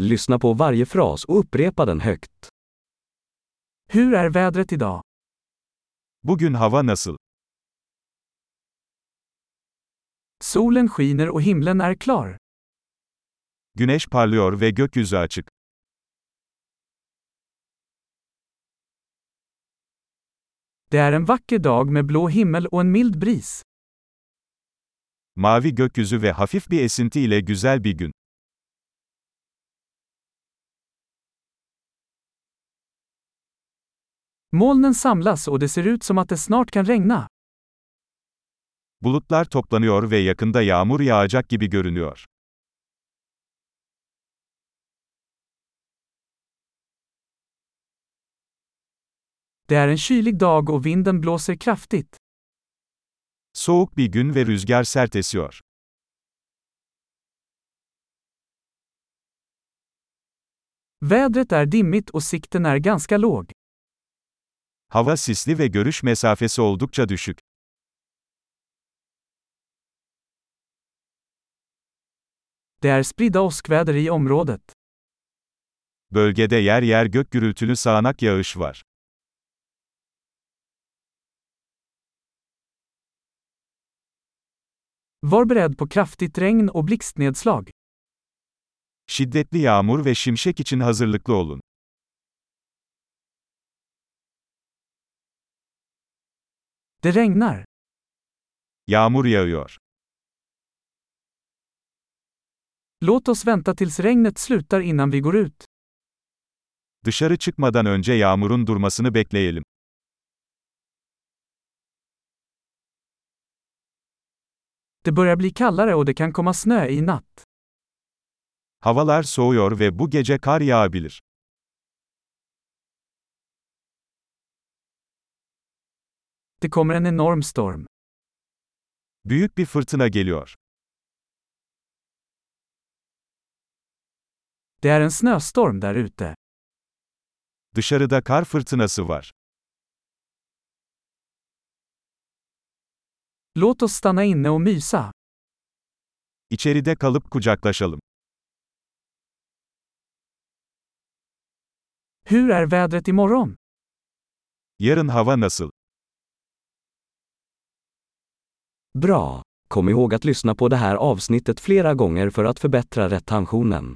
Lyssna på varje fras och upprepa den högt. Hur är vädret idag? Bugün hava nasıl? Solen skiner och himlen är klar. Güneş parlıyor ve gökyüzü açık. Det är en vacker dag med blå himmel och en mild bris. Mavi gökyüzü ve hafif bir esinti ile güzel bir gün. Molnen samlas och det ser ut som att det snart kan regna. Bulutlar toplanıyor ve yakında yağmur yağacak gibi görünüyor. Det är en kylig dag och vinden blåser kraftigt. Soğuk bir gün ve rüzgar sert esiyor. Vädret är dimmigt och sikten är ganska låg. Hava sisli ve görüş mesafesi oldukça düşük. Det är spridda åskväder i området. Bölgede yer yer gök gürültülü sağanak yağış var. Var beredd på kraftigt regn och blixtnedslag. Şiddetli yağmur ve şimşek için hazırlıklı olun. Det regnar. Yağmur yağıyor. Låt oss vänta tills regnet slutar innan vi går ut. Dışarı çıkmadan önce yağmurun durmasını bekleyelim. Det börjar bli kallare och det kan komma snö i natt. Havalar soğuyor ve bu gece kar yağabilir. Det kommer en enorm storm. Büyük bir fırtına geliyor. Det är en snöstorm där ute. Dışarıda kar fırtınası var. Låt oss stanna inne och mysa. İçeride kalıp kucaklaşalım. Hur är vädret imorgon? Yarın hava nasıl? Bra! Kom ihåg att lyssna på det här avsnittet flera gånger för att förbättra retentionen.